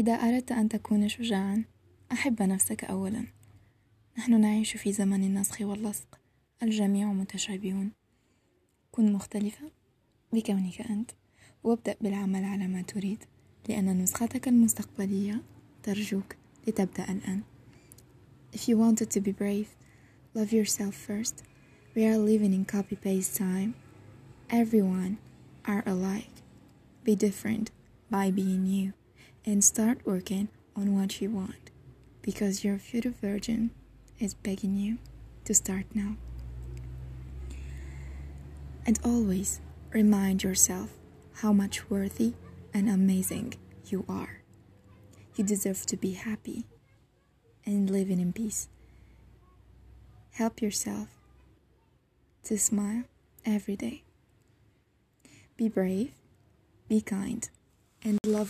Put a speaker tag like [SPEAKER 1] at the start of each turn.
[SPEAKER 1] إذا أردت أن تكون شجاعا أحب نفسك أولا نحن نعيش في زمن النسخ واللصق الجميع متشابهون كن مختلفة بكونك أنت وابدأ بالعمل على ما تريد لأن نسختك المستقبلية ترجوك لتبدأ الآن If you wanted to be brave, love yourself first. We are living in copy-paste time. Everyone are alike. Be different by being you and start working on what you want because your future virgin is begging you to start now. And always remind yourself how much worthy and amazing you are. You deserve to be happy and living in peace. Help yourself to smile every day. Be brave, be kind, and love